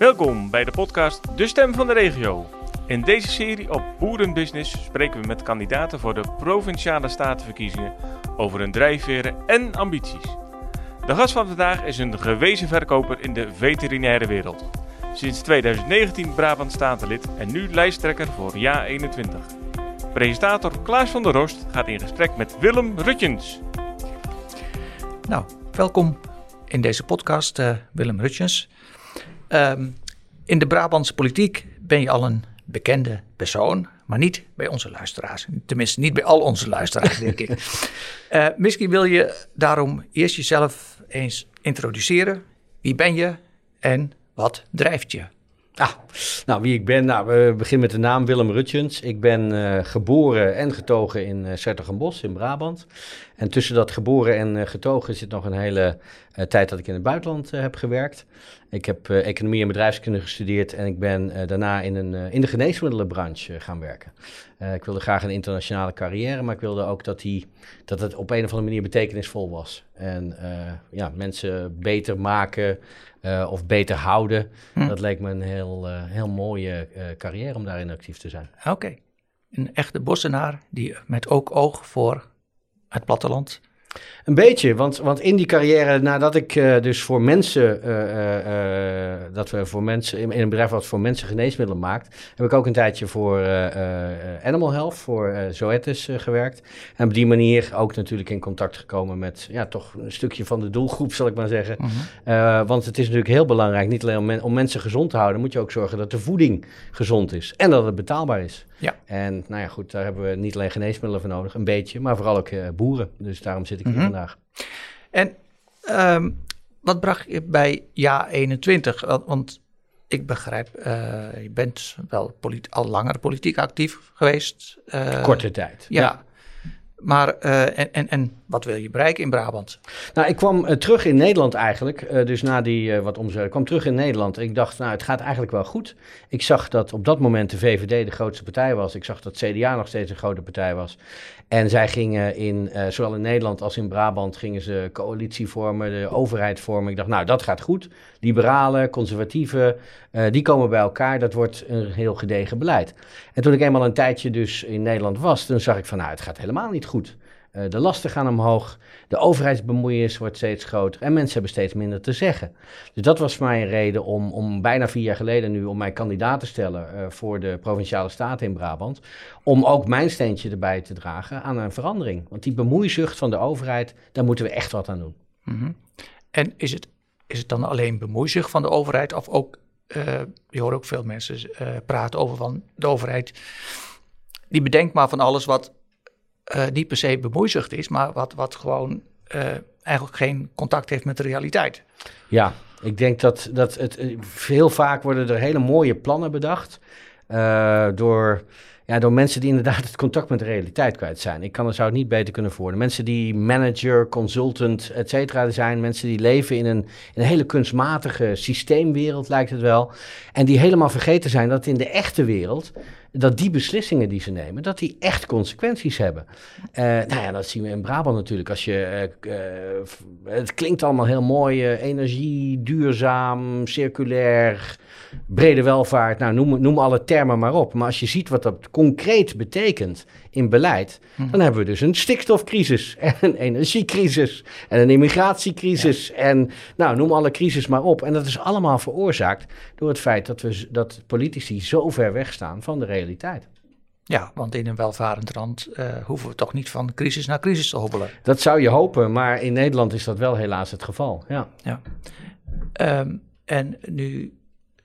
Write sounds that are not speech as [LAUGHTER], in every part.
Welkom bij de podcast De Stem van de Regio. In deze serie op Boerenbusiness spreken we met kandidaten voor de Provinciale Statenverkiezingen over hun drijfveren en ambities. De gast van vandaag is een gewezen verkoper in de veterinaire wereld. Sinds 2019 Brabant Statenlid en nu lijsttrekker voor JA21. Presentator Klaas van der Rost gaat in gesprek met Willem Rutjens. Nou, welkom in deze podcast, uh, Willem Rutjens. Um, in de Brabantse politiek ben je al een bekende persoon, maar niet bij onze luisteraars. Tenminste, niet bij al onze luisteraars, denk ik. Uh, [LAUGHS] misschien wil je daarom eerst jezelf eens introduceren. Wie ben je en wat drijft je? Ah, nou, wie ik ben? Nou, we beginnen met de naam Willem Rutjens. Ik ben uh, geboren en getogen in uh, Sertogenbos in Brabant. En tussen dat geboren en uh, getogen zit nog een hele tijd dat ik in het buitenland heb gewerkt. Ik heb economie en bedrijfskunde gestudeerd en ik ben daarna in, een, in de geneesmiddelenbranche gaan werken. ik wilde graag een internationale carrière, maar ik wilde ook dat, die, dat het op een of andere manier betekenisvol was. En ja, mensen beter maken, of beter houden. Hm. Dat leek me een heel, heel mooie carrière om daarin actief te zijn. Oké. Een echte bossenaar die met ook oog voor het platteland een beetje, want, want in die carrière, nadat ik uh, dus voor mensen, uh, uh, dat we voor mensen, in, in, een bedrijf wat voor mensen geneesmiddelen maakt, heb ik ook een tijdje voor Animal Health, voor Zoetis gewerkt. En op die manier ook natuurlijk in contact gekomen met, ja, toch een stukje van de doelgroep, zal ik maar zeggen. -huh. want het is natuurlijk heel belangrijk, niet alleen om, men, om, mensen gezond te houden, moet je ook zorgen dat de voeding gezond is en dat het betaalbaar is. Ja. En nou ja, goed, daar hebben we niet alleen geneesmiddelen voor nodig, een beetje, maar vooral ook boeren. Dus daarom zit ik hier mm -hmm. vandaag. En um, wat bracht je bij Ja 21? Want ik begrijp, uh, je bent wel al langer politiek actief geweest. Uh, Korte tijd. Ja. ja. Maar uh, en, en, en wat wil je bereiken in Brabant? Nou, ik kwam uh, terug in Nederland eigenlijk. Uh, dus na die wat omzet, ik kwam terug in Nederland. Ik dacht, nou, het gaat eigenlijk wel goed. Ik zag dat op dat moment de VVD de grootste partij was. Ik zag dat CDA nog steeds een grote partij was. En zij gingen in, zowel in Nederland als in Brabant, gingen ze coalitie vormen, de overheid vormen. Ik dacht, nou, dat gaat goed. Liberalen, conservatieven, die komen bij elkaar. Dat wordt een heel gedegen beleid. En toen ik eenmaal een tijdje dus in Nederland was, toen zag ik van, nou, het gaat helemaal niet goed. Uh, de lasten gaan omhoog, de overheidsbemoeienis wordt steeds groter en mensen hebben steeds minder te zeggen. Dus dat was mijn reden om, om bijna vier jaar geleden nu om mij kandidaat te stellen uh, voor de Provinciale Staten in Brabant. Om ook mijn steentje erbij te dragen aan een verandering. Want die bemoeizucht van de overheid, daar moeten we echt wat aan doen. -hmm. En is het, is het dan alleen bemoeizucht van de overheid of ook, uh, je hoort ook veel mensen praten over van de overheid, die bedenkt maar van alles wat uh, niet per se bemoeizucht is, maar wat, wat gewoon uh, eigenlijk geen contact heeft met de realiteit. Ja, ik denk dat, dat het heel vaak worden er hele mooie plannen bedacht door, ja, door mensen die inderdaad het contact met de realiteit kwijt zijn. Ik kan er zou het niet beter kunnen voorden. Mensen die manager, consultant, et cetera zijn, mensen die leven in een, in een hele kunstmatige systeemwereld lijkt het wel, en die helemaal vergeten zijn dat in de echte wereld dat die beslissingen die ze nemen, dat die echt consequenties hebben. Uh, nou ja, dat zien we in Brabant natuurlijk. Als je, uh, uh, het klinkt allemaal heel mooi, energie, duurzaam, circulair, brede welvaart, nou noem, noem alle termen maar op. Maar als je ziet wat dat concreet betekent in beleid, hm. dan hebben we dus een stikstofcrisis [LAUGHS] en een energiecrisis en een immigratiecrisis ja. en nou noem alle crisis maar op. En dat is allemaal veroorzaakt door het feit dat, we, dat politici zo ver weg staan van de realiteit. Ja, want in een welvarend land uh, hoeven we toch niet van crisis naar crisis te hobbelen. Dat zou je hopen, maar in Nederland is dat wel helaas het geval. Ja. ja. Um, en nu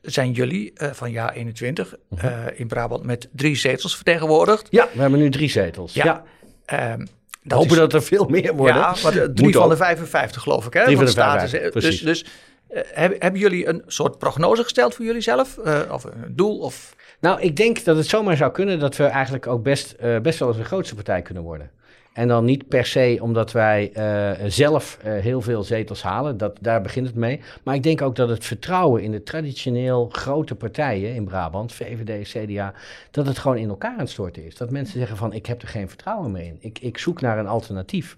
zijn jullie uh, van jaar 21 uh, uh, in Brabant met drie zetels vertegenwoordigd. Ja, we hebben nu drie zetels. Ja. ja. Um, dat hopen is, dat er veel meer worden. Ja, maar drie Moet van ook. de 55 geloof ik. Hè, drie van de 55, Dus, dus hebben, hebben jullie een soort prognose gesteld voor jullie zelf? of een doel? Of... Nou, ik denk dat het zomaar zou kunnen dat we eigenlijk ook best, best wel eens een grootste partij kunnen worden. En dan niet per se omdat wij uh, zelf uh, heel veel zetels halen. Dat, daar begint het mee. Maar ik denk ook dat het vertrouwen in de traditioneel grote partijen in Brabant, VVD, CDA, dat het gewoon in elkaar aan het storten is. Dat mensen zeggen van ik heb er geen vertrouwen meer in. Ik, ik zoek naar een alternatief.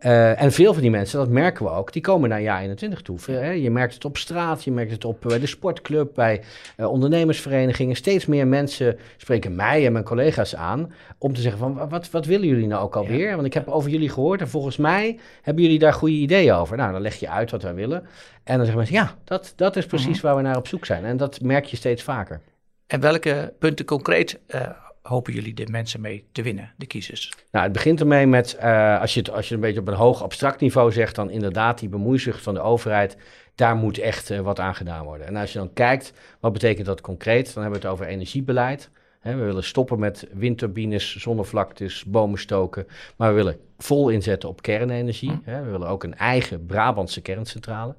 Uh, en veel van die mensen, dat merken we ook, die komen naar jaar 21 toe. Je merkt het op straat, je merkt het op bij de sportclub, bij ondernemersverenigingen. Steeds meer mensen spreken mij en mijn collega's aan om te zeggen van wat, wat willen jullie nou ook alweer? Want ik heb over jullie gehoord en volgens mij hebben jullie daar goede ideeën over. Nou, dan leg je uit wat wij willen. En dan zeggen mensen, ja, dat, dat is precies waar we naar op zoek zijn. En dat merk je steeds vaker. En welke punten concreet uh, hopen jullie de mensen mee te winnen, de kiezers? Nou, het begint ermee met, uh, als, je het, als je een beetje op een hoog abstract niveau zegt, dan inderdaad die bemoeizucht van de overheid, daar moet echt uh, wat aan gedaan worden. En als je dan kijkt, wat betekent dat concreet? Dan hebben we het over energiebeleid. He, we willen stoppen met windturbines, zonnevlaktes, bomen stoken. Maar we willen vol inzetten op kernenergie. Hm. He, we willen ook een eigen Brabantse kerncentrale.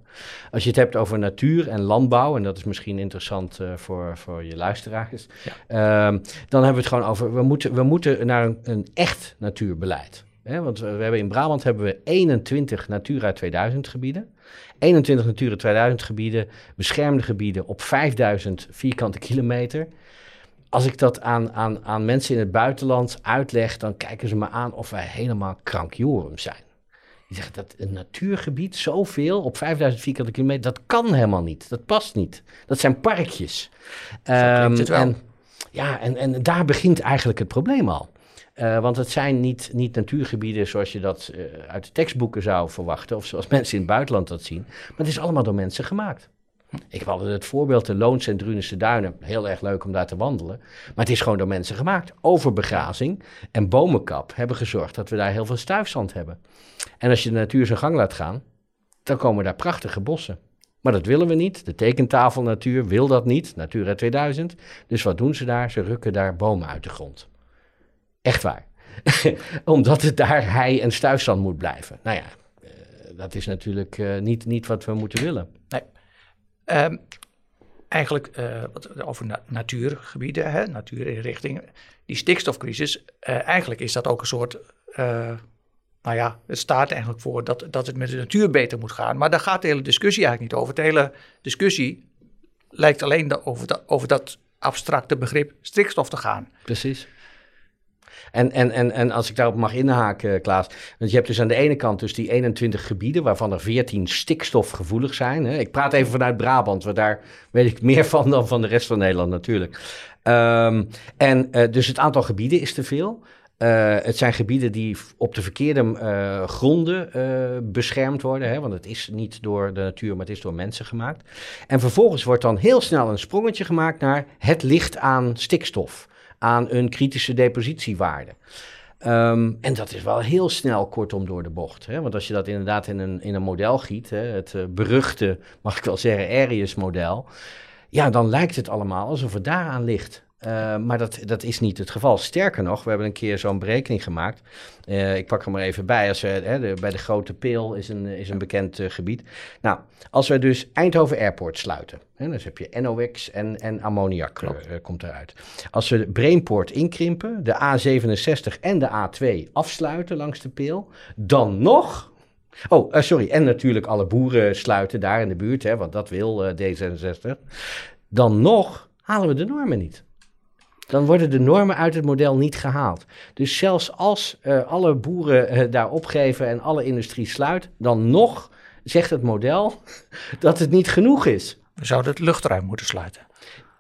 Als je het hebt over natuur en landbouw, en dat is misschien interessant uh, voor, voor je luisteraars, ja. um, dan hebben we het gewoon over, we moeten, we moeten naar een, een echt natuurbeleid. He, want we hebben in Brabant hebben we 21 Natura 2000 gebieden. 21 Natura 2000 gebieden, beschermde gebieden op 5000 vierkante kilometer als ik dat aan, aan, aan mensen in het buitenland uitleg, dan kijken ze me aan of wij helemaal krankjorum zijn. Die zeggen dat een natuurgebied zoveel op 5000 vierkante kilometer, dat kan helemaal niet. Dat past niet. Dat zijn parkjes. Um, het wel. En, ja, en, en daar begint eigenlijk het probleem al. Uh, want het zijn niet, niet natuurgebieden zoals je dat uh, uit de tekstboeken zou verwachten, of zoals [LAUGHS] mensen in het buitenland dat zien. Maar het is allemaal door mensen gemaakt. Ik had het voorbeeld de Loons en Duinen. Heel erg leuk om daar te wandelen. Maar het is gewoon door mensen gemaakt. Overbegrazing en bomenkap hebben gezorgd dat we daar heel veel stuifzand hebben. En als je de natuur zijn gang laat gaan, dan komen daar prachtige bossen. Maar dat willen we niet. De tekentafelnatuur wil dat niet. Natura 2000. Dus wat doen ze daar? Ze rukken daar bomen uit de grond. Echt waar. [LAUGHS] Omdat het daar hei en stuifzand moet blijven. Nou ja, uh, dat is natuurlijk uh, niet, niet wat we moeten willen. Nee. Um, eigenlijk wat, over na natuurgebieden, hè, natuurinrichtingen, die stikstofcrisis, uh, eigenlijk is dat ook een soort, uh, nou ja, het staat eigenlijk voor dat, dat het met de natuur beter moet gaan. Maar daar gaat de hele discussie eigenlijk niet over. De hele discussie lijkt alleen over, over dat abstracte begrip stikstof te gaan. Precies. En, en, en, en als ik daarop mag inhaken, Klaas. Want je hebt dus aan de ene kant dus die 21 gebieden, waarvan er 14 stikstofgevoelig zijn. Hè. Ik praat even vanuit Brabant, want daar weet ik meer van dan van de rest van Nederland natuurlijk. Um, en uh, dus het aantal gebieden is te veel. Uh, het zijn gebieden die op de verkeerde uh, gronden beschermd worden. Hè, want het is niet door de natuur, maar het is door mensen gemaakt. En vervolgens wordt dan heel snel een sprongetje gemaakt naar het licht aan stikstof aan een kritische depositiewaarde. Um, en dat is wel heel snel kortom door de bocht. Hè? Want als je dat inderdaad in een, in een model giet, hè, het uh, beruchte, [LAUGHS] mag ik wel zeggen, Arius-model, ja, dan lijkt het allemaal alsof het daaraan ligt. Uh, maar dat, dat is niet het geval. Sterker nog, we hebben een keer zo'n berekening gemaakt. Uh, ik pak er maar even bij. Als we, hè, de, bij de Grote Peel is een, is een bekend uh, gebied. Nou, als we dus Eindhoven Airport sluiten. Hè, dus heb je NOx en, en ammoniak komt eruit. Als we Brainport inkrimpen, de A67 en de A2 afsluiten langs de Peel. Dan nog Oh, uh, sorry. En natuurlijk alle boeren sluiten daar in de buurt, hè, want dat wil uh, D66. Dan nog halen we de normen niet. Dan worden de normen uit het model niet gehaald. Dus zelfs als uh, alle boeren uh, daar opgeven en alle industrie sluit, dan nog zegt het model [LAUGHS] dat het niet genoeg is. We zouden het luchtruim moeten sluiten.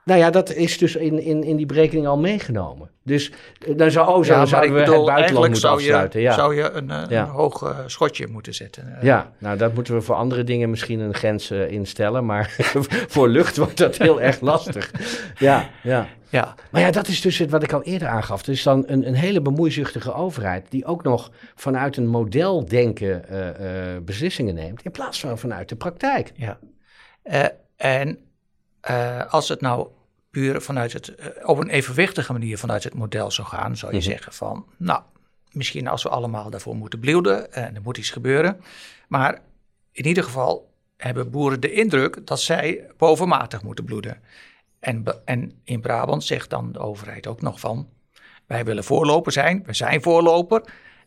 Nou ja, dat is dus in, in, in die berekening al meegenomen. Dus dan zou, oh, ja, zouden we bedoel, het buitenland moeten zou je, afsluiten. Ja. Zou je een, een Ja. hoog uh, schotje moeten zetten. Ja, nou dat moeten we voor andere dingen misschien een grens uh, instellen. Maar [LAUGHS] voor lucht wordt dat heel erg lastig. Ja, ja. ja. Maar ja, dat is dus het wat ik al eerder aangaf. Dus dan een, een hele bemoeizuchtige overheid die ook nog vanuit een modeldenken uh, beslissingen neemt. In plaats van vanuit de praktijk. Ja. En als het nou puur vanuit het, uh, op een evenwichtige manier vanuit het model zou gaan, zou je Mhm. zeggen van, nou, misschien als we allemaal daarvoor moeten bloeden en er moet iets gebeuren. Maar in ieder geval hebben boeren de indruk dat zij bovenmatig moeten bloeden. En, en in Brabant zegt dan de overheid ook nog van, wij willen voorloper zijn, we zijn voorloper.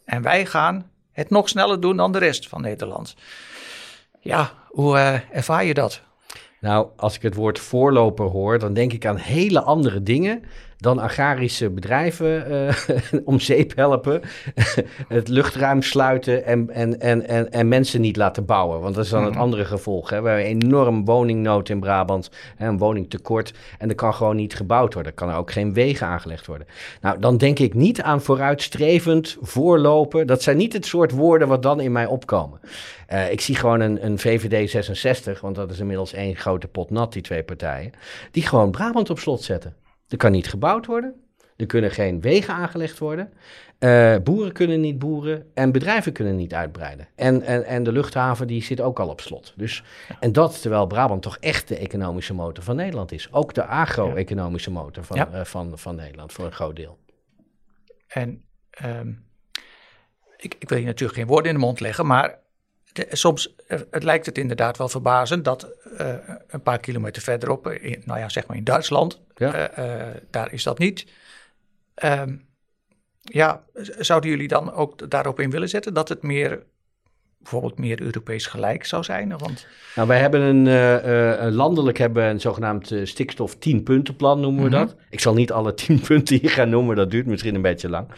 En wij gaan het nog sneller doen dan de rest van Nederland. Ja, hoe uh, ervaar je dat? Nou, als ik het woord voorloper hoor, dan denk ik aan hele andere dingen dan agrarische bedrijven uh, [LAUGHS] om zeep helpen, [LAUGHS] het luchtruim sluiten en, en, en, en, en mensen niet laten bouwen. Want dat is dan het mhm. andere gevolg. Hè. We hebben een enorm woningnood in Brabant, hè, een woningtekort en er kan gewoon niet gebouwd worden. Er kan er ook geen wegen aangelegd worden. Nou, dan denk ik niet aan vooruitstrevend, voorlopen. Dat zijn niet het soort woorden wat dan in mij opkomen. Uh, ik zie gewoon een, een VVD 66, want dat is inmiddels één grote pot nat, die twee partijen, die gewoon Brabant op slot zetten. Er kan niet gebouwd worden. Er kunnen geen wegen aangelegd worden. Uh, boeren kunnen niet boeren en bedrijven kunnen niet uitbreiden. En, en, en de luchthaven die zit ook al op slot. Dus, En dat terwijl Brabant toch echt de economische motor van Nederland is. Ook de agro-economische motor van, ja. uh, van, van Nederland voor een groot deel. En um, ik, ik wil je natuurlijk geen woorden in de mond leggen, maar soms het lijkt het inderdaad wel verbazend dat uh, een paar kilometer verderop, in, nou ja, zeg maar in Duitsland, ja. uh, daar is dat niet. Um, ja, zouden jullie dan ook daarop in willen zetten dat het meer bijvoorbeeld meer Europees gelijk zou zijn? Want... Nou, wij hebben een, uh, landelijk hebben een zogenaamd uh, stikstof 10 puntenplan noemen we mhm. dat. Ik zal niet alle [LAUGHS] 10 punten hier gaan noemen, dat duurt misschien een beetje lang.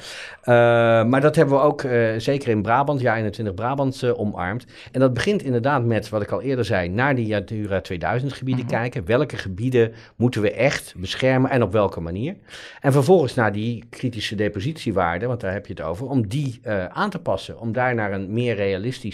maar dat hebben we ook zeker in Brabant, ja 21 Brabant, omarmd. En dat begint inderdaad met, wat ik al eerder zei, naar die Natura 2000 gebieden mhm. kijken. Welke gebieden moeten we echt beschermen en op welke manier? En vervolgens naar die kritische depositiewaarden, want daar heb je het over, om die aan te passen. Om daar naar een meer realistisch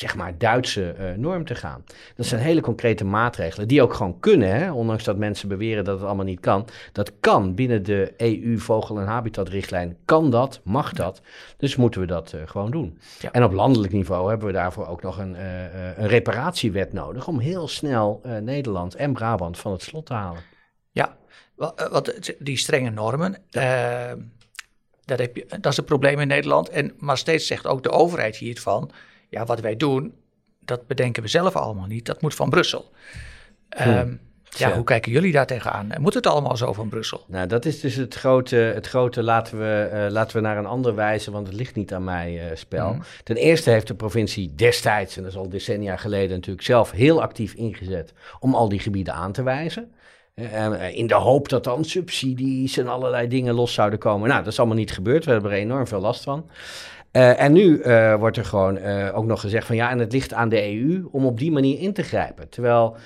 zeg maar, Duitse uh, norm te gaan. Dat zijn hele concrete maatregelen die ook gewoon kunnen, hè? ondanks dat mensen beweren dat het allemaal niet kan. Dat kan binnen de EU-vogel- en habitatrichtlijn, kan dat, mag dat. Dus moeten we dat uh, gewoon doen. Ja. En op landelijk niveau hebben we daarvoor ook nog een, uh, een reparatiewet nodig om heel snel Nederland en Brabant van het slot te halen. Ja, wat, die strenge normen, dat, heb je, dat is een probleem in Nederland. En, maar steeds zegt ook de overheid hiervan, ja, wat wij doen, dat bedenken we zelf allemaal niet. Dat moet van Brussel. Um, ja, hoe kijken jullie daar tegenaan? Moet het allemaal zo van Brussel? Nou, dat is dus het grote, het grote laten, we, uh, laten we naar een ander wijzen, want het ligt niet aan mij uh, spel. Mm. Ten eerste heeft de provincie destijds, en dat is al decennia geleden natuurlijk, zelf heel actief ingezet om al die gebieden aan te wijzen. Uh, in de hoop dat dan subsidies en allerlei dingen los zouden komen. Nou, dat is allemaal niet gebeurd. We hebben er enorm veel last van. Uh, en nu uh, wordt er gewoon uh, ook nog gezegd van ja, en het ligt aan de EU om op die manier in te grijpen. Terwijl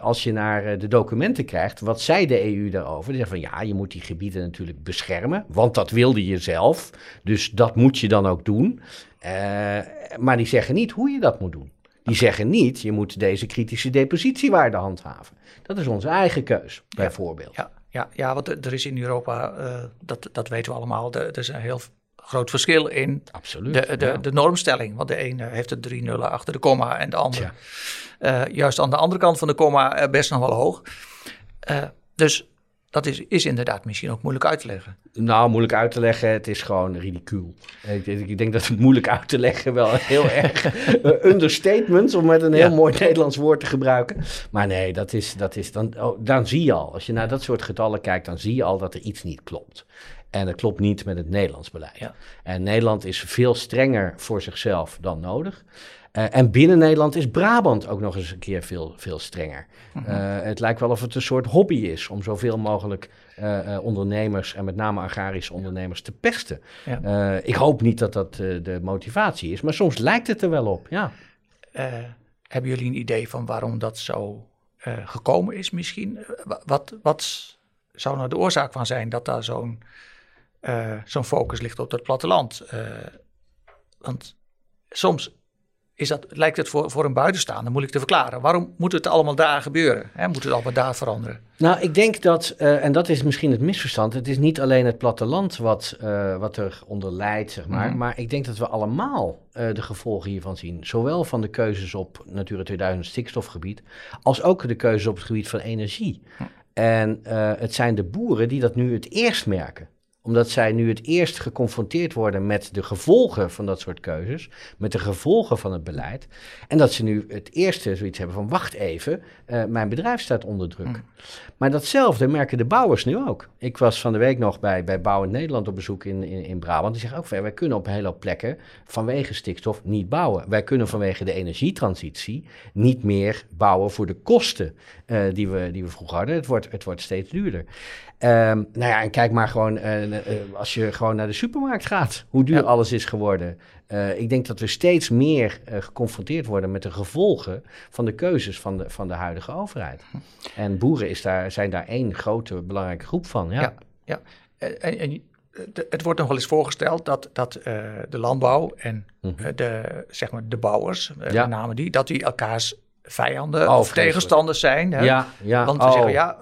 als je naar de documenten krijgt, wat zei de EU daarover? Die zeggen van ja, je moet die gebieden natuurlijk beschermen, want dat wilde je zelf. Dus dat moet je dan ook doen. maar die zeggen niet hoe je dat moet doen. Die zeggen niet, je moet deze kritische depositiewaarde handhaven. Dat is onze eigen keus, bijvoorbeeld. Ja, ja, ja want er is in Europa, dat, dat weten we allemaal, er is een heel groot verschil in Absoluut, de, de, de normstelling. Want de ene heeft er drie nullen achter de komma en de andere uh, juist aan de andere kant van de komma uh, best nog wel hoog. Uh, dus dat is, is inderdaad misschien ook moeilijk uit te leggen. Nou, moeilijk uit te leggen, het is gewoon ridicuul. Ik, ik denk dat het moeilijk uit te leggen wel heel [LAUGHS] erg understatement, om met een heel mooi Nederlands woord te gebruiken. Maar nee, dat is, dat is dan, oh, dan zie je al, als je naar dat soort getallen kijkt, dan zie je al dat er iets niet klopt. En dat klopt niet met het Nederlands beleid. Ja. En Nederland is veel strenger voor zichzelf dan nodig. Uh, en binnen Nederland is Brabant ook nog eens een keer veel, veel strenger. Uh, het lijkt wel of het een soort hobby is om zoveel mogelijk uh, ondernemers en met name agrarische ondernemers te pesten. Ja. ik hoop niet dat dat de motivatie is, maar soms lijkt het er wel op. Ja. hebben jullie een idee van waarom dat zo gekomen is misschien? wat, wat zou nou de oorzaak van zijn dat daar zo'n uh, zo'n focus ligt op het platteland. Uh, want soms is dat, lijkt het voor, voor een buitenstaander moeilijk te verklaren. Waarom moet het allemaal daar gebeuren? Hè? Moet het allemaal daar veranderen? Nou, ik denk dat, uh, en dat is misschien het misverstand, het is niet alleen het platteland wat, wat er onder leidt, zeg maar. Mm Maar ik denk dat we allemaal de gevolgen hiervan zien. Zowel van de keuzes op Natura 2000 stikstofgebied, als ook de keuzes op het gebied van energie. Hm. En het zijn de boeren die dat nu het eerst merken Omdat zij nu het eerst geconfronteerd worden met de gevolgen van dat soort keuzes, met de gevolgen van het beleid. En dat ze nu het eerste zoiets hebben van, wacht even, uh, mijn bedrijf staat onder druk. Mm. Maar datzelfde merken de bouwers nu ook. Ik was van de week nog bij, bij Bouwen Nederland op bezoek in, in, in Brabant. Die zeggen ook, wij kunnen op een hele hoop plekken vanwege stikstof niet bouwen. Wij kunnen vanwege de energietransitie niet meer bouwen voor de kosten uh, die, we, die we vroeger hadden. Het wordt, het wordt steeds duurder. Um, nou ja, en kijk maar gewoon uh, uh, als je gewoon naar de supermarkt gaat, hoe duur alles is geworden. Uh, ik denk dat we steeds meer geconfronteerd worden met de gevolgen van de keuzes van de, van de huidige overheid. En boeren is daar, zijn daar één grote belangrijke groep van. Ja, ja. ja. En, en, het wordt nog wel eens voorgesteld dat, dat de landbouw en mhm. de, zeg maar de bouwers, ja. met name die, dat die elkaars vijanden oh, of tegenstanders zijn. Hè? Ja, ja. Want we oh. zeggen ja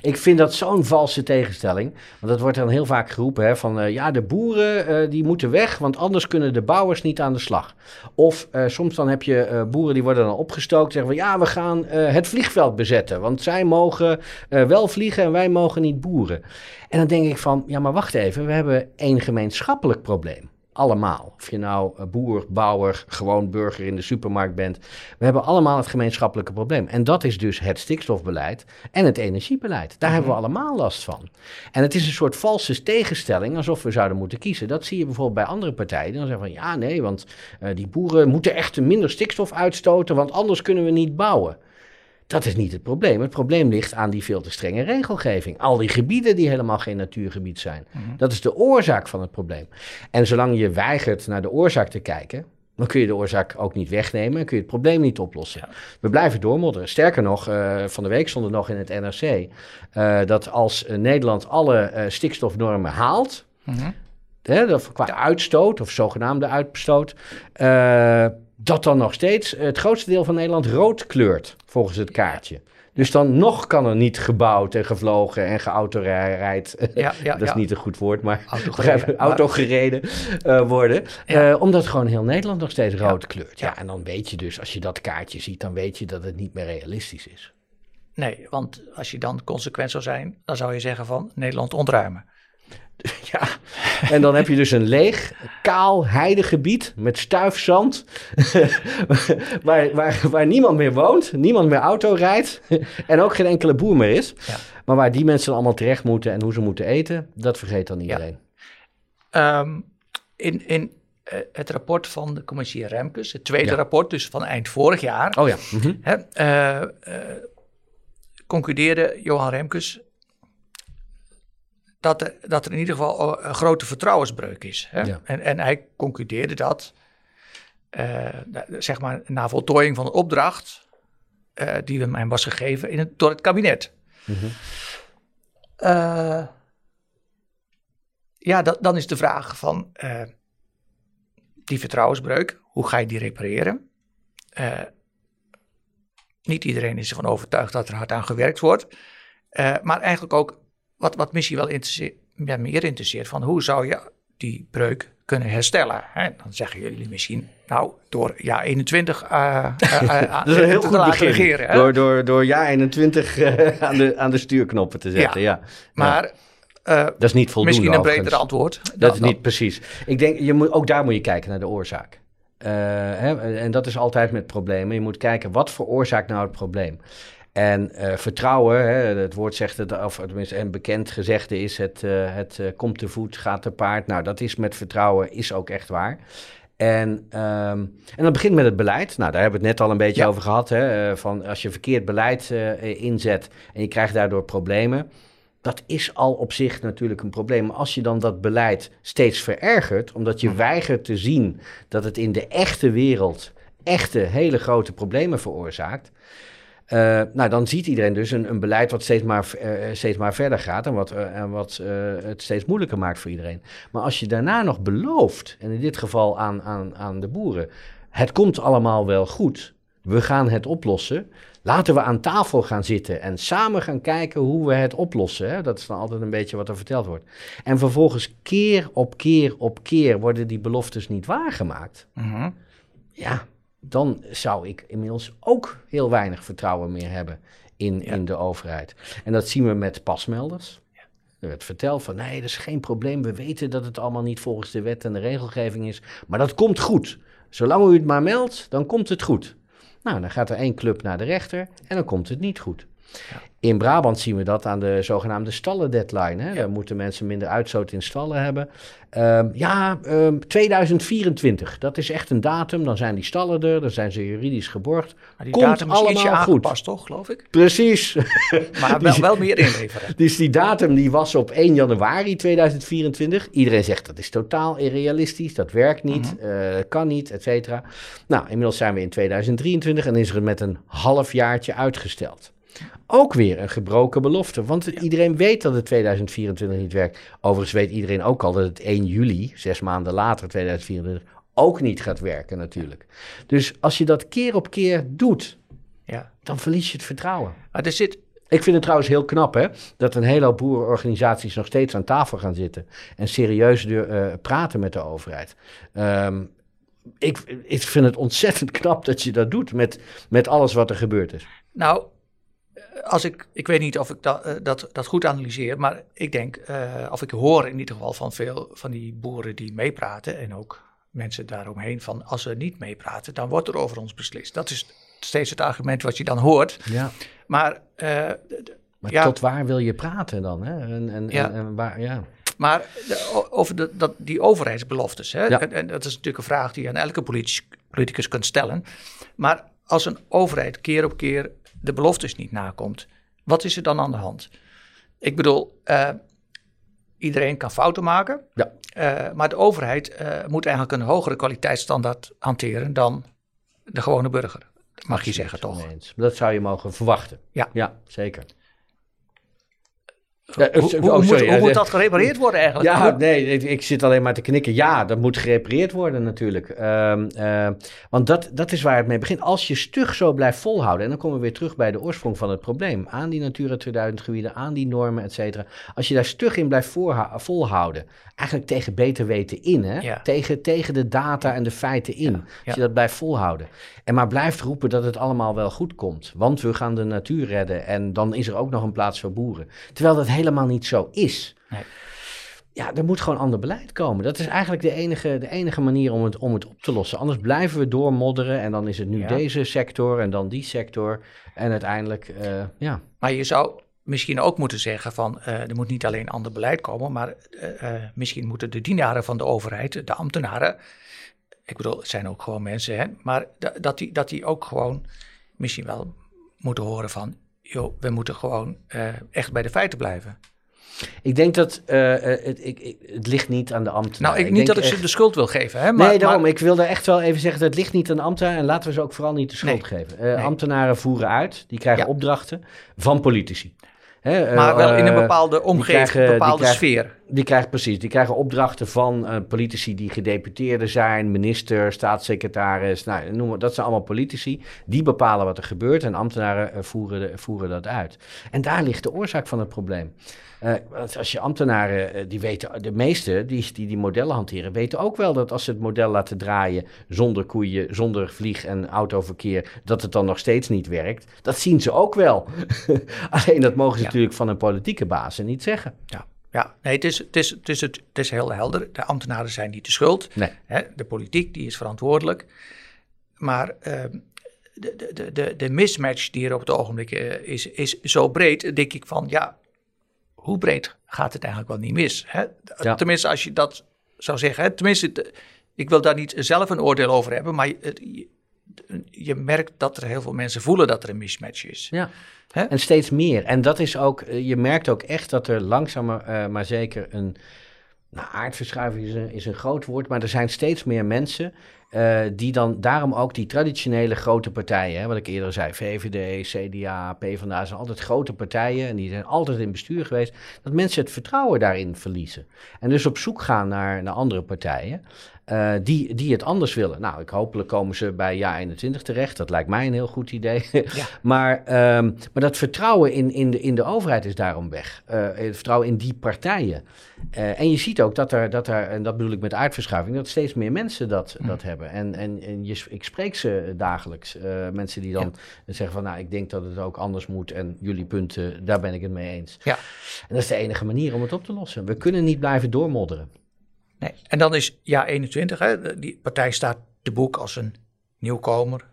ik vind dat zo'n valse tegenstelling. Want dat wordt dan heel vaak geroepen hè, van uh, ja, de boeren uh, die moeten weg, want anders kunnen de bouwers niet aan de slag. Of uh, soms dan heb je boeren die worden dan opgestookt zeggen van ja, we gaan het vliegveld bezetten, want zij mogen wel vliegen en wij mogen niet boeren. En dan denk ik van ja, maar wacht even, we hebben één gemeenschappelijk probleem allemaal. Of je nou eh, boer, bouwer, gewoon burger in de supermarkt bent. We hebben allemaal het gemeenschappelijke probleem. En dat is dus het stikstofbeleid en het energiebeleid. Daar hebben we mhm. allemaal last van. En het is een soort valse tegenstelling, alsof we zouden moeten kiezen. Dat zie je bijvoorbeeld bij andere partijen. Dan zeggen van ja, nee, want uh, die boeren moeten echt minder stikstof uitstoten, want anders kunnen we niet bouwen. Dat is niet het probleem. Het probleem ligt aan die veel te strenge regelgeving. Al die gebieden die helemaal geen natuurgebied zijn. Mhm. Dat is de oorzaak van het probleem. En zolang je weigert naar de oorzaak te kijken, dan kun je de oorzaak ook niet wegnemen en kun je het probleem niet oplossen. We blijven doormodderen. Sterker nog, uh, van de week stond er nog in het NRC uh, dat als uh, Nederland alle stikstofnormen haalt, mm hè, qua uitstoot of zogenaamde uitstoot, dat dan nog steeds het grootste deel van Nederland rood kleurt, volgens het kaartje. Dus dan nog kan er niet gebouwd en gevlogen en geautorijd. [LAUGHS] Ja, ja, dat is niet een goed woord, maar autogereden, [LAUGHS] autogereden uh, worden. Uh, omdat gewoon heel Nederland nog steeds rood kleurt. Ja, en dan weet je dus, als je dat kaartje ziet, dan weet je dat het niet meer realistisch is. Nee, want als je dan consequent zou zijn, dan zou je zeggen van Nederland ontruimen. [LAUGHS] Ja, en dan heb je dus een leeg, kaal heidegebied met stuifzand. [LAUGHS] waar, waar, waar niemand meer woont, niemand meer auto rijdt. en ook geen enkele boer meer is. Ja. Maar waar die mensen allemaal terecht moeten en hoe ze moeten eten, dat vergeet dan iedereen. Ja. Um, in, in uh, het rapport van de commissie Remkes, het tweede rapport, dus van eind vorig jaar. Oh ja. Mm -hmm. hè, uh, uh, concludeerde Johan Remkes dat er, dat er in ieder geval een grote vertrouwensbreuk is. Hè? En, en hij concludeerde dat, uh, zeg maar, na voltooiing van de opdracht uh, die hem was gegeven in het, door het kabinet. Mm -hmm. uh, ja, dat, dan is de vraag van die vertrouwensbreuk, hoe ga je die repareren? niet iedereen is ervan overtuigd dat er hard aan gewerkt wordt. maar eigenlijk ook wat, wat misschien wel interesseert, ja, meer interesseert, van hoe zou je die breuk kunnen herstellen? Hè? Dan zeggen jullie misschien, nou, door jaar 21 uh, uh, dat is een heel goed begin. regeren. Hè? Door, door, door jaar 21 uh, aan, de, aan de stuurknoppen te zetten, ja. ja. Maar... Uh, dat is niet voldoende. Misschien een beter antwoord. Dat is niet precies. Ik denk, je moet, ook daar moet je kijken naar de oorzaak. Hè, en dat is altijd met problemen. Je moet kijken, wat veroorzaakt nou het probleem? En uh, vertrouwen, hè, het woord zegt het, of tenminste een bekend gezegde is: het, uh, het uh, komt te voet, gaat te paard. Nou, dat is met vertrouwen, is ook echt waar. En, um, en dat begint met het beleid. Nou, daar hebben we het net al een beetje ja. over gehad. Hè, van als je verkeerd beleid inzet en je krijgt daardoor problemen. Dat is al op zich natuurlijk een probleem. Maar als je dan dat beleid steeds verergert, omdat je weigert te zien dat het in de echte wereld echte hele grote problemen veroorzaakt uh, nou, dan ziet iedereen dus een, een beleid wat steeds maar, uh, steeds maar verder gaat en wat, uh, en wat het steeds moeilijker maakt voor iedereen. Maar als je daarna nog belooft, en in dit geval aan, aan, aan de boeren, het komt allemaal wel goed, we gaan het oplossen. Laten we aan tafel gaan zitten en samen gaan kijken hoe we het oplossen. Hè? Dat is dan altijd een beetje wat er verteld wordt. En vervolgens keer op keer op keer worden die beloftes niet waargemaakt. -huh. Ja, dan zou ik inmiddels ook heel weinig vertrouwen meer hebben in, in de overheid. En dat zien we met pasmelders. Er werd verteld van nee, dat is geen probleem. We weten dat het allemaal niet volgens de wet en de regelgeving is. Maar dat komt goed. Zolang u het maar meldt, dan komt het goed. Nou, dan gaat er één club naar de rechter en dan komt het niet goed. In Brabant zien we dat aan de zogenaamde stallen-deadline. Hè? Dan moeten mensen minder uitstoot in stallen hebben. Ehm, ja, ehm, 2024, dat is echt een datum. Dan zijn die stallen er, dan zijn ze juridisch geborgd. Maar die Komt datum is allemaal goed. toch, geloof ik? Precies. [LAUGHS] Maar wel, wel meer inleveren. Dus die datum die was op 1 januari 2024. Iedereen zegt dat is totaal irrealistisch, dat werkt niet, eh, kan niet, et cetera. Nou, inmiddels zijn we in 2023 en is er met een halfjaartje uitgesteld. Ook weer een gebroken belofte, want iedereen weet dat het 2024 niet werkt. Overigens weet iedereen ook al dat het 1 juli, zes maanden later 2024, ook niet gaat werken natuurlijk. Dus als je dat keer op keer doet, Ja. dan verlies je het vertrouwen. Maar er zit, Ik vind het trouwens heel knap, hè, dat een hele hoop boerenorganisaties nog steeds aan tafel gaan zitten en serieus duur, eh, praten met de overheid. Ehm, ik, ik vind het ontzettend knap dat je dat doet met, met alles wat er gebeurd is. nou, als ik, ik weet niet of ik dat, eh, dat, dat goed analyseer, maar ik denk, eh, of ik hoor in ieder geval van veel van die boeren die meepraten en ook mensen daaromheen van als ze niet meepraten, dan wordt er over ons beslist. Dat is steeds het argument wat je dan hoort. Ja. Maar, eh, Maar Ja. tot waar wil je praten dan? Hè? En, en, Ja. en, en waar, ja. maar de- over de, dat, die overheidsbeloftes, hè? Ja. En, en dat is natuurlijk een vraag die je aan elke politicus, politicus kunt stellen. Maar als een overheid keer op keer de beloftes niet nakomt, wat is er dan aan de hand? Ik bedoel, eh, iedereen kan fouten maken, Ja. eh, maar de overheid eh, moet eigenlijk een hogere kwaliteitsstandaard hanteren dan de gewone burger. Mag je zeggen, toch? Dat zou je mogen verwachten. Ja. Ja, zeker. Ja, Hoe, oh, moet, hoe dat gerepareerd worden eigenlijk? Ja, nee, ik, ik zit alleen maar te knikken. Ja, dat moet gerepareerd worden natuurlijk. Ehm, eh, want dat, dat is waar het mee begint. Als je stug zo blijft volhouden, en dan komen we weer terug bij de oorsprong van het probleem. Aan die Natura 2000 gebieden, aan die normen, et cetera. Als je daar stug in blijft volhouden, eigenlijk tegen beter weten in, hè? Ja. Tegen, tegen de data en de feiten in. Als ja. je dat blijft volhouden. En maar blijft roepen dat het allemaal wel goed komt. Want we gaan de natuur redden en dan is er ook nog een plaats voor boeren. Terwijl dat helemaal niet zo is. Nee. Ja, er moet gewoon ander beleid komen. Dat is eigenlijk de enige, de enige manier om het, om het op te lossen. Anders blijven we doormodderen en dan is het nu Ja. deze sector en dan die sector. En uiteindelijk, eh, ja. Maar je zou misschien ook moeten zeggen van eh, er moet niet alleen ander beleid komen, maar eh, misschien moeten de dienaren van de overheid, de ambtenaren, ik bedoel, het zijn ook gewoon mensen, hè, maar da- dat die, dat die ook gewoon misschien wel moeten horen van, joh, we moeten gewoon eh, echt bij de feiten blijven. Ik denk dat eh, eh, het, ik, ik- het ligt niet aan de ambtenaar. Nou, ik, niet dat ik ze de schuld wil geven, hè, maar, nee, daarom. maar- Ik wilde echt wel even zeggen, dat het ligt niet aan de ambtenaren. En laten we ze ook vooral niet de schuld Nee. geven. Nee. Ambtenaren voeren uit, die krijgen Ja. opdrachten van politici. Hè, eh, maar wel in een eh, bepaalde omgeving, krijgen- die bepaalde krijgen- sfeer. Die krijgen precies, die krijgen opdrachten van eh, politici die gedeputeerden zijn, minister, staatssecretaris, nou, noem maar, dat zijn allemaal politici. Die bepalen wat er gebeurt en ambtenaren voeren, voeren dat uit. En daar ligt de oorzaak van het probleem. Eh, want als je ambtenaren, eh, die weten, de meeste die, die die modellen hanteren, weten ook wel dat als ze het model laten draaien zonder koeien, zonder vlieg- en autoverkeer, dat het dan nog steeds niet werkt. Dat zien ze ook wel. [LAUGHS] Alleen dat mogen ze Ja. natuurlijk van een politieke baas niet zeggen. Ja, ja. nee, het is, het, is, het, is het, het is heel helder. De ambtenaren zijn niet de schuld. Nee. Hè, de politiek die is verantwoordelijk. Maar de, de, de, de, de mismatch die er op het ogenblik eh, is, is zo breed, denk ik van ja, hoe breed gaat het eigenlijk wel niet mis? Hè? Ja. Tenminste, als je dat zou zeggen. Hè? Tenminste, ik wil daar niet zelf een oordeel over hebben, maar je, je merkt dat er heel veel mensen voelen dat er een mismatch is. Ja. Hè? En steeds meer. En dat is ook, eh, je merkt ook echt dat er langzamer eh, maar zeker een. Nou, aardverschuiving is een, is een groot woord, maar er zijn steeds meer mensen eh, die dan daarom ook die traditionele grote partijen, hè, wat ik eerder zei, VVD, CDA, PvdA, zijn altijd grote partijen en die zijn altijd in bestuur geweest, dat mensen het vertrouwen daarin verliezen. En dus op zoek gaan naar, naar andere partijen eh, die, die het anders willen. Nou, ik hopelijk komen ze bij Ja 21 terecht, dat lijkt mij een heel goed idee. [LAUGHS] Ja. Maar, ehm, maar dat vertrouwen in, in, de, in de overheid is daarom weg. Eh, het vertrouwen in die partijen. Eh, en je ziet ook dat er, dat er, en dat bedoel ik met aardverschuiving, dat steeds meer mensen dat, dat hebben. En, en, en je, ik spreek ze dagelijks. Mensen die dan zeggen van, nou, ik denk dat het ook anders moet. En jullie punten, daar ben ik het mee eens. Ja. En dat is de enige manier om het op te lossen. We kunnen niet blijven doormodderen. Nee. En dan is ja 21, hè, die partij staat te boek als een nieuwkomer,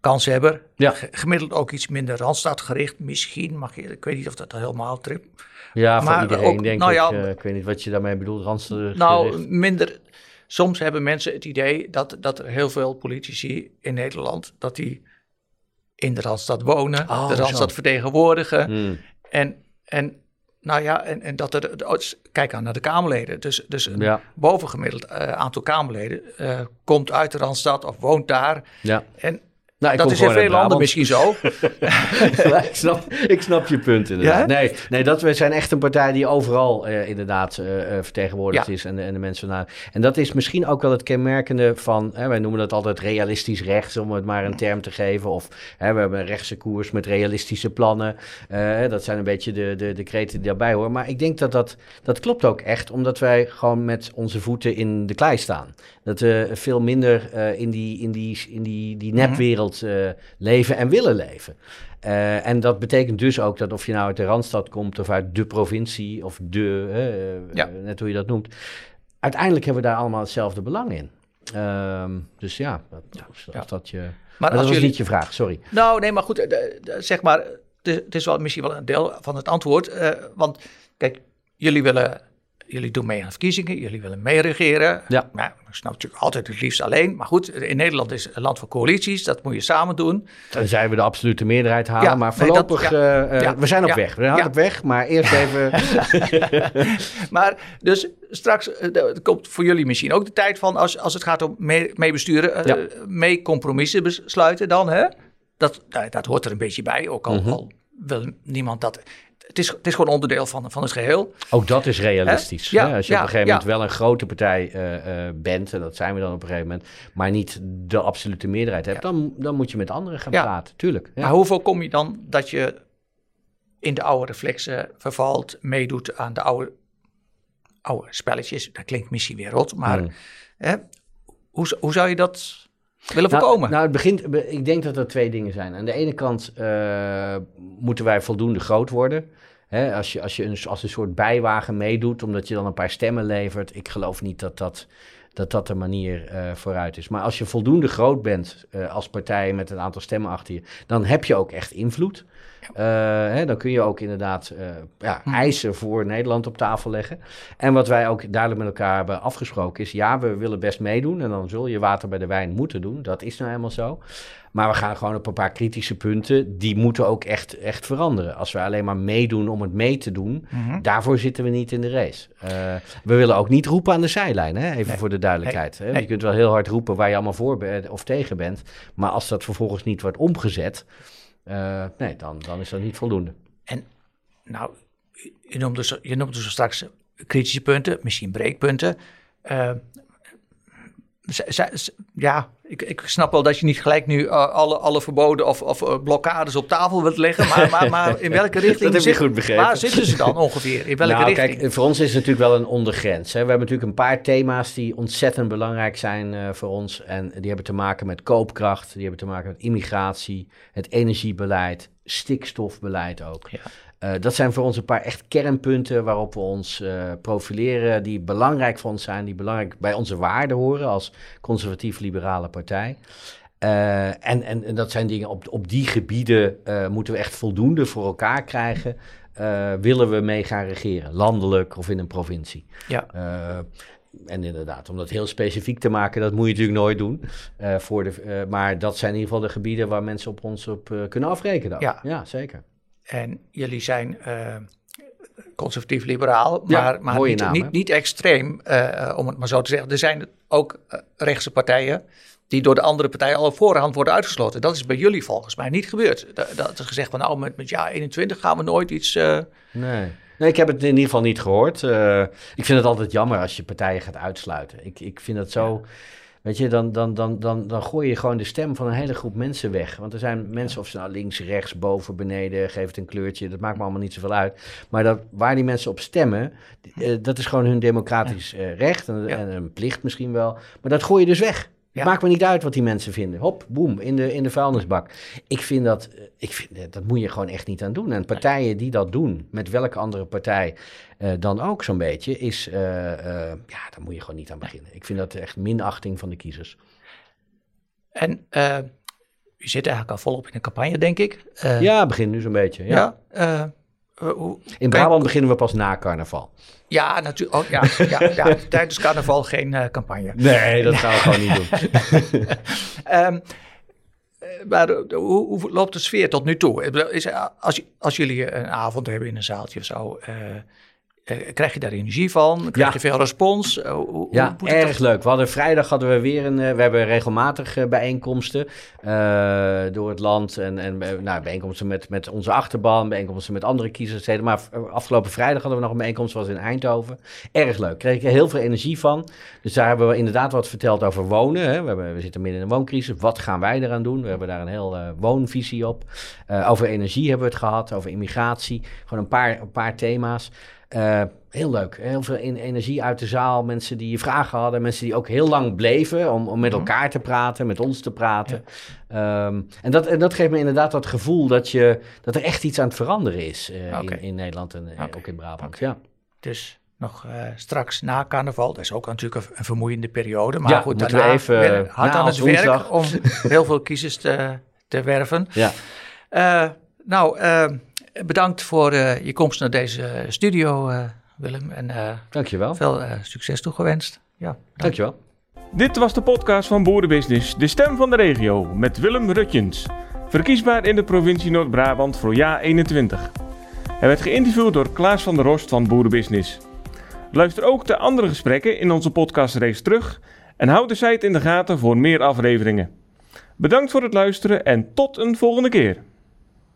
kanshebber. Ja. Gemiddeld ook iets minder randstadgericht. Misschien mag je, ik weet niet of dat helemaal trip. Ja, voor iedereen denk nou ik. Ja, uh, ik weet niet wat je daarmee bedoelt, randstadgericht. Nou, minder. Soms hebben mensen het idee dat, dat er heel veel politici in Nederland, dat die in de Randstad wonen, oh, de Randstad zo. vertegenwoordigen. Hmm. En, en nou ja, en, en dat er, kijk aan naar de Kamerleden. Dus, dus een bovengemiddeld uh, aantal Kamerleden uh, komt uit de Randstad of woont daar. Ja. En nou, dat is in veel landen misschien zo. [LAUGHS] ik, snap, ik snap je punt inderdaad. Ja? Nee, nee dat, we zijn echt een partij die overal uh, inderdaad uh, vertegenwoordigd ja. is en, en de mensen naar. En dat is misschien ook wel het kenmerkende van, hè, wij noemen dat altijd realistisch rechts, om het maar een term te geven. Of hè, we hebben een rechtse koers met realistische plannen. Uh, dat zijn een beetje de, de, de kreten die daarbij horen. Maar ik denk dat dat, dat klopt ook echt, omdat wij gewoon met onze voeten in de klei staan. Dat we veel minder in die, in die, in die, die nepwereld uh, leven en willen leven. Uh, en dat betekent dus ook dat of je nou uit de Randstad komt of uit de provincie of de, uh, ja. net hoe je dat noemt. Uiteindelijk hebben we daar allemaal hetzelfde belang in. Uh, dus ja, dat, ja, als dat je... Maar, dat was jullie... niet je vraag, sorry. Nou, nee, maar goed, de, de, zeg maar, het is wel, misschien wel een deel van het antwoord. want kijk, jullie willen jullie doen mee aan verkiezingen, jullie willen meeregeren. Ja. Nou, ik snap natuurlijk altijd het liefst alleen. Maar goed, in Nederland is een land van coalities, dat moet je samen doen. Dan zijn we de absolute meerderheid halen, ja, maar voorlopig, nee, dat, uh, ja, we zijn op weg. We zijn op weg, maar eerst [LAUGHS] even... maar dus straks uh, komt voor jullie misschien ook de tijd van, als, als het gaat om mee, mee uh, mee compromissen besluiten dan, hè? Dat, dat hoort er een beetje bij, ook al, mm -hmm. al wil niemand dat het is, het is gewoon onderdeel van, van het geheel. Ook dat is realistisch. Ja, Als je op een gegeven moment wel een grote partij uh, uh, bent, en dat zijn we dan op een gegeven moment, maar niet de absolute meerderheid hebt, dan, dan moet je met anderen gaan praten, tuurlijk. Maar hoeveel kom je dan dat je in de oude reflexen vervalt, meedoet aan de oude, oude spelletjes? Dat klinkt misschien weer rot, maar mm. hè, hoe, hoe zou je dat willen nou, voorkomen? Nou, het begint, ik denk dat er twee dingen zijn. Aan de ene kant uh, moeten wij voldoende groot worden. Hè, als je, als je een, als een soort bijwagen meedoet, omdat je dan een paar stemmen levert. Ik geloof niet dat dat, dat, dat de manier uh, vooruit is. Maar als je voldoende groot bent uh, als partij met een aantal stemmen achter je, dan heb je ook echt invloed. Uh, hè, dan kun je ook inderdaad uh, ja, hm. eisen voor Nederland op tafel leggen. En wat wij ook duidelijk met elkaar hebben afgesproken is: ja, we willen best meedoen. En dan zul je water bij de wijn moeten doen. Dat is nou helemaal zo. Maar we gaan gewoon op een paar kritische punten. Die moeten ook echt, echt veranderen. Als we alleen maar meedoen om het mee te doen, mm-hmm. daarvoor zitten we niet in de race. Uh, we willen ook niet roepen aan de zijlijn, hè? even nee. voor de duidelijkheid. Nee. Hè? Je kunt wel heel hard roepen waar je allemaal voor of tegen bent. Maar als dat vervolgens niet wordt omgezet. Uh, nee, dan, dan is dat niet voldoende. En nou, je noemde, zo, je noemde zo straks kritische punten, misschien breekpunten. Uh, ja, ik, ik snap wel dat je niet gelijk nu uh, alle, alle verboden of, of uh, blokkades op tafel wilt leggen. Maar, maar, maar in [LAUGHS] welke richting dat heb je goed begrepen. Waar zitten ze dan ongeveer? In welke nou, richting? Kijk, voor ons is het natuurlijk wel een ondergrens. Hè. We hebben natuurlijk een paar thema's die ontzettend belangrijk zijn uh, voor ons. En die hebben te maken met koopkracht, die hebben te maken met immigratie, het energiebeleid, stikstofbeleid ook. Ja. Uh, dat zijn voor ons een paar echt kernpunten waarop we ons uh, profileren, die belangrijk voor ons zijn, die belangrijk bij onze waarden horen als conservatief-liberale partij. Uh, en, en, en, dat zijn dingen, op, op die gebieden moeten we echt voldoende voor elkaar krijgen. willen we mee gaan regeren, landelijk of in een provincie. Ja. en inderdaad, om dat heel specifiek te maken, dat moet je natuurlijk nooit doen. voor de, maar dat zijn in ieder geval de gebieden waar mensen op ons op kunnen afrekenen. Ja. ja, zeker. En jullie zijn uh, conservatief-liberaal, maar, ja, maar niet, naam, niet, niet, extreem, uh, om het maar zo te zeggen. Er zijn ook uh, rechtse partijen die door de andere partijen al op voorhand worden uitgesloten. Dat is bij jullie volgens mij niet gebeurd. Dat, dat is gezegd van nou, met, met jaar 21 gaan we nooit iets... Nee. Nee, ik heb het in ieder geval niet gehoord. ik vind het altijd jammer als je partijen gaat uitsluiten. Ik, ik vind het zo... Ja Weet je, dan, dan, dan, dan, dan gooi je gewoon de stem van een hele groep mensen weg. Want er zijn mensen, of ze nou links, rechts, boven, beneden, geeft een kleurtje, dat maakt me allemaal niet zoveel uit. Maar dat, waar die mensen op stemmen, uh, dat is gewoon hun democratisch uh, recht en, en, een plicht misschien wel. Maar dat gooi je dus weg. Ja. Maakt me niet uit wat die mensen vinden. Hop, boem, in de, in de vuilnisbak. Ik vind dat, eh, ik vind, eh, dat moet je gewoon echt niet aan doen. En partijen die dat doen, met welke andere partij eh, dan ook zo'n beetje, is, ja, daar moet je gewoon niet aan beginnen. Ik vind dat echt minachting van de kiezers. En u zit eigenlijk al volop in de campagne, denk ik. Ja, begin nu zo'n beetje. Ja. ja. Eh, hoe- In Brabant beginnen we pas na carnaval. ja, natuurlijk. Oh, ja, [LAUGHS] ja, ja, tijdens carnaval geen eh, campagne. Nee, dat gaan we gewoon niet doen. [LAUGHS] Ehm, eh, maar hoe, hoe loopt de sfeer tot nu toe? Is, als, als jullie een avond hebben in een zaaltje of zo, krijg je daar energie van? Krijg Ja. je veel respons? Eh, hoe- hoe Ja, erg leuk. We hadden vrijdag hadden we weer een. eh, we hebben regelmatig eh, bijeenkomsten eh, door het land. En, en eh, nou, bijeenkomsten met, met onze achterban, bijeenkomsten met andere kiezerssteden. Maar afgelopen vrijdag hadden we nog een bijeenkomst, was in Eindhoven. Erg leuk. Kreeg ik er heel veel energie van. Dus daar hebben we inderdaad wat verteld over wonen. Hè. We, hebben, we zitten midden in een wooncrisis. Wat gaan wij eraan doen? We hebben daar een heel eh, woonvisie op. Eh, over energie hebben we het gehad, over immigratie. Gewoon een paar, een paar thema's. Eh, heel leuk. Heel veel energie uit de zaal. Mensen die vragen hadden. Mensen die ook heel lang bleven om, om met Mhm. elkaar te praten, met ons te praten. Ehm, en, dat, en dat geeft me inderdaad dat gevoel dat, je, dat er echt iets aan het veranderen is eh, in, in Nederland en eh, ook in Brabant. Ja. Dus nog straks na carnaval, dat is ook natuurlijk een, vermoeiende periode. Maar Ja, goed, daarna we even, hard aan het woensdag. werk om heel veel kiezers te, te werven. Ja. Nou, eh, bedankt voor eh, je komst naar deze studio, eh, Willem. En eh, Dankjewel. veel eh, succes toegewenst. Ja, dank. Dankjewel. Dit was de podcast van Boerenbusiness, de stem van de regio, met Willem Rutjens. Verkiesbaar in de provincie Noord-Brabant voor jaar 21. Hij werd geïnterviewd door Klaas van der Rost van Boerenbusiness. Luister ook de andere gesprekken in onze podcastreeks terug en houd de site in de gaten voor meer afleveringen. Bedankt voor het luisteren en tot een volgende keer.